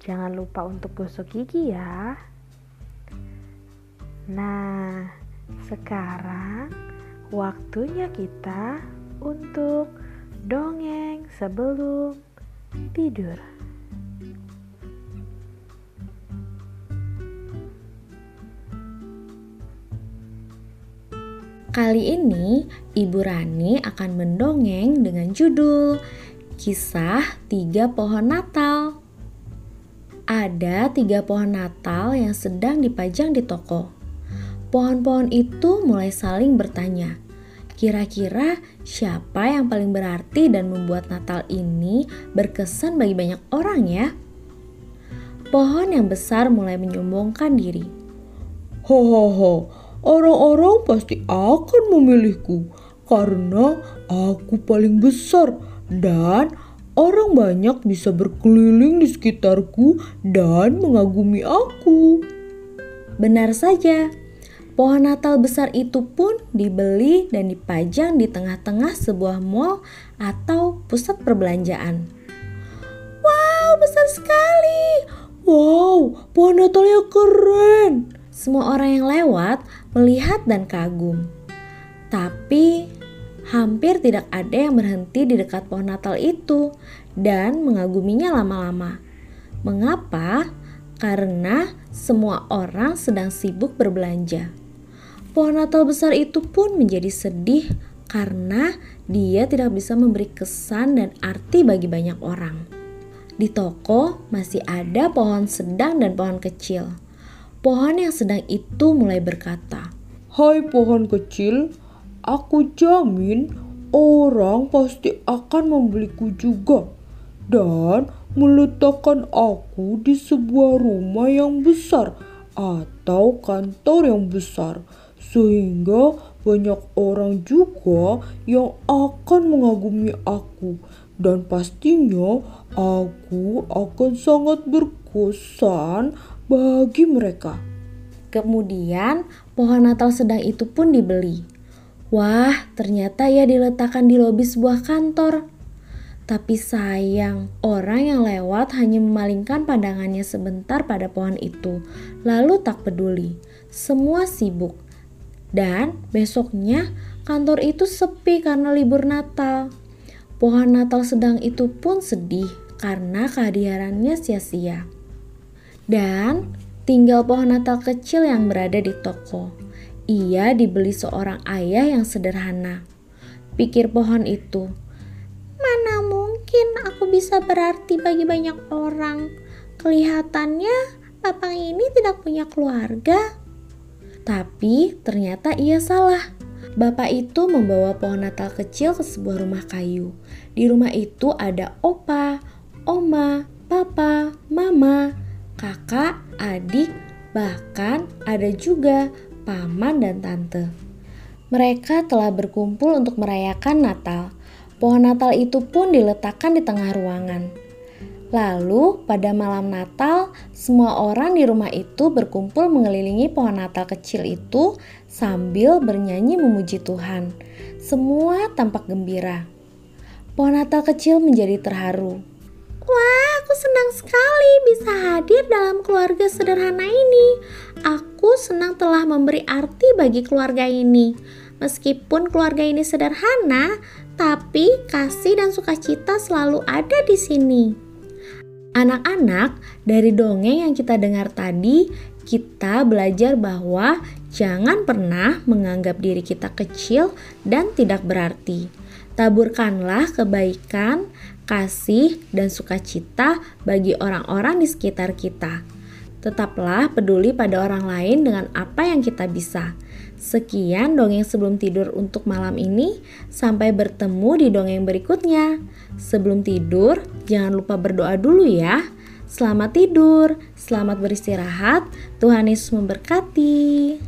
Jangan lupa untuk gosok gigi ya. Nah, sekarang waktunya kita untuk dongeng sebelum tidur. Kali ini Ibu Rani akan mendongeng dengan judul Kisah Tiga Pohon Natal ada tiga pohon Natal yang sedang dipajang di toko. Pohon-pohon itu mulai saling bertanya, kira-kira siapa yang paling berarti dan membuat Natal ini berkesan bagi banyak orang ya? Pohon yang besar mulai menyombongkan diri. Hahaha, orang-orang pasti akan memilihku karena aku paling besar dan Orang banyak bisa berkeliling di sekitarku dan mengagumi aku. Benar saja, pohon Natal besar itu pun dibeli dan dipajang di tengah-tengah sebuah mall atau pusat perbelanjaan. Wow, besar sekali! Wow, pohon Natalnya keren! Semua orang yang lewat melihat dan kagum. Tapi hampir tidak ada yang berhenti di dekat pohon Natal itu dan mengaguminya lama-lama. Mengapa? Karena semua orang sedang sibuk berbelanja. Pohon Natal besar itu pun menjadi sedih karena dia tidak bisa memberi kesan dan arti bagi banyak orang. Di toko masih ada pohon sedang dan pohon kecil. Pohon yang sedang itu mulai berkata, "Hai pohon kecil, Aku jamin orang pasti akan membeliku juga dan meletakkan aku di sebuah rumah yang besar atau kantor yang besar sehingga banyak orang juga yang akan mengagumi aku dan pastinya aku akan sangat berkesan bagi mereka. Kemudian pohon Natal sedang itu pun dibeli. Wah, ternyata ia diletakkan di lobi sebuah kantor. Tapi sayang, orang yang lewat hanya memalingkan pandangannya sebentar pada pohon itu, lalu tak peduli. Semua sibuk. Dan besoknya kantor itu sepi karena libur Natal. Pohon Natal sedang itu pun sedih karena kehadirannya sia-sia. Dan tinggal pohon Natal kecil yang berada di toko. Ia dibeli seorang ayah yang sederhana. Pikir pohon itu, mana mungkin aku bisa berarti bagi banyak orang. Kelihatannya bapak ini tidak punya keluarga. Tapi ternyata ia salah. Bapak itu membawa pohon Natal kecil ke sebuah rumah kayu. Di rumah itu ada opa, oma, papa, mama, kakak, adik, bahkan ada juga paman dan tante. Mereka telah berkumpul untuk merayakan Natal. Pohon Natal itu pun diletakkan di tengah ruangan. Lalu, pada malam Natal, semua orang di rumah itu berkumpul mengelilingi pohon Natal kecil itu sambil bernyanyi memuji Tuhan. Semua tampak gembira. Pohon Natal kecil menjadi terharu. Wah, aku senang sekali bisa hadir dalam keluarga sederhana ini. Aku senang telah memberi arti bagi keluarga ini. Meskipun keluarga ini sederhana, tapi kasih dan sukacita selalu ada di sini. Anak-anak, dari dongeng yang kita dengar tadi, kita belajar bahwa jangan pernah menganggap diri kita kecil dan tidak berarti. Taburkanlah kebaikan, kasih, dan sukacita bagi orang-orang di sekitar kita. Tetaplah peduli pada orang lain dengan apa yang kita bisa. Sekian dongeng sebelum tidur untuk malam ini. Sampai bertemu di dongeng berikutnya. Sebelum tidur, jangan lupa berdoa dulu ya. Selamat tidur, selamat beristirahat. Tuhan Yesus memberkati.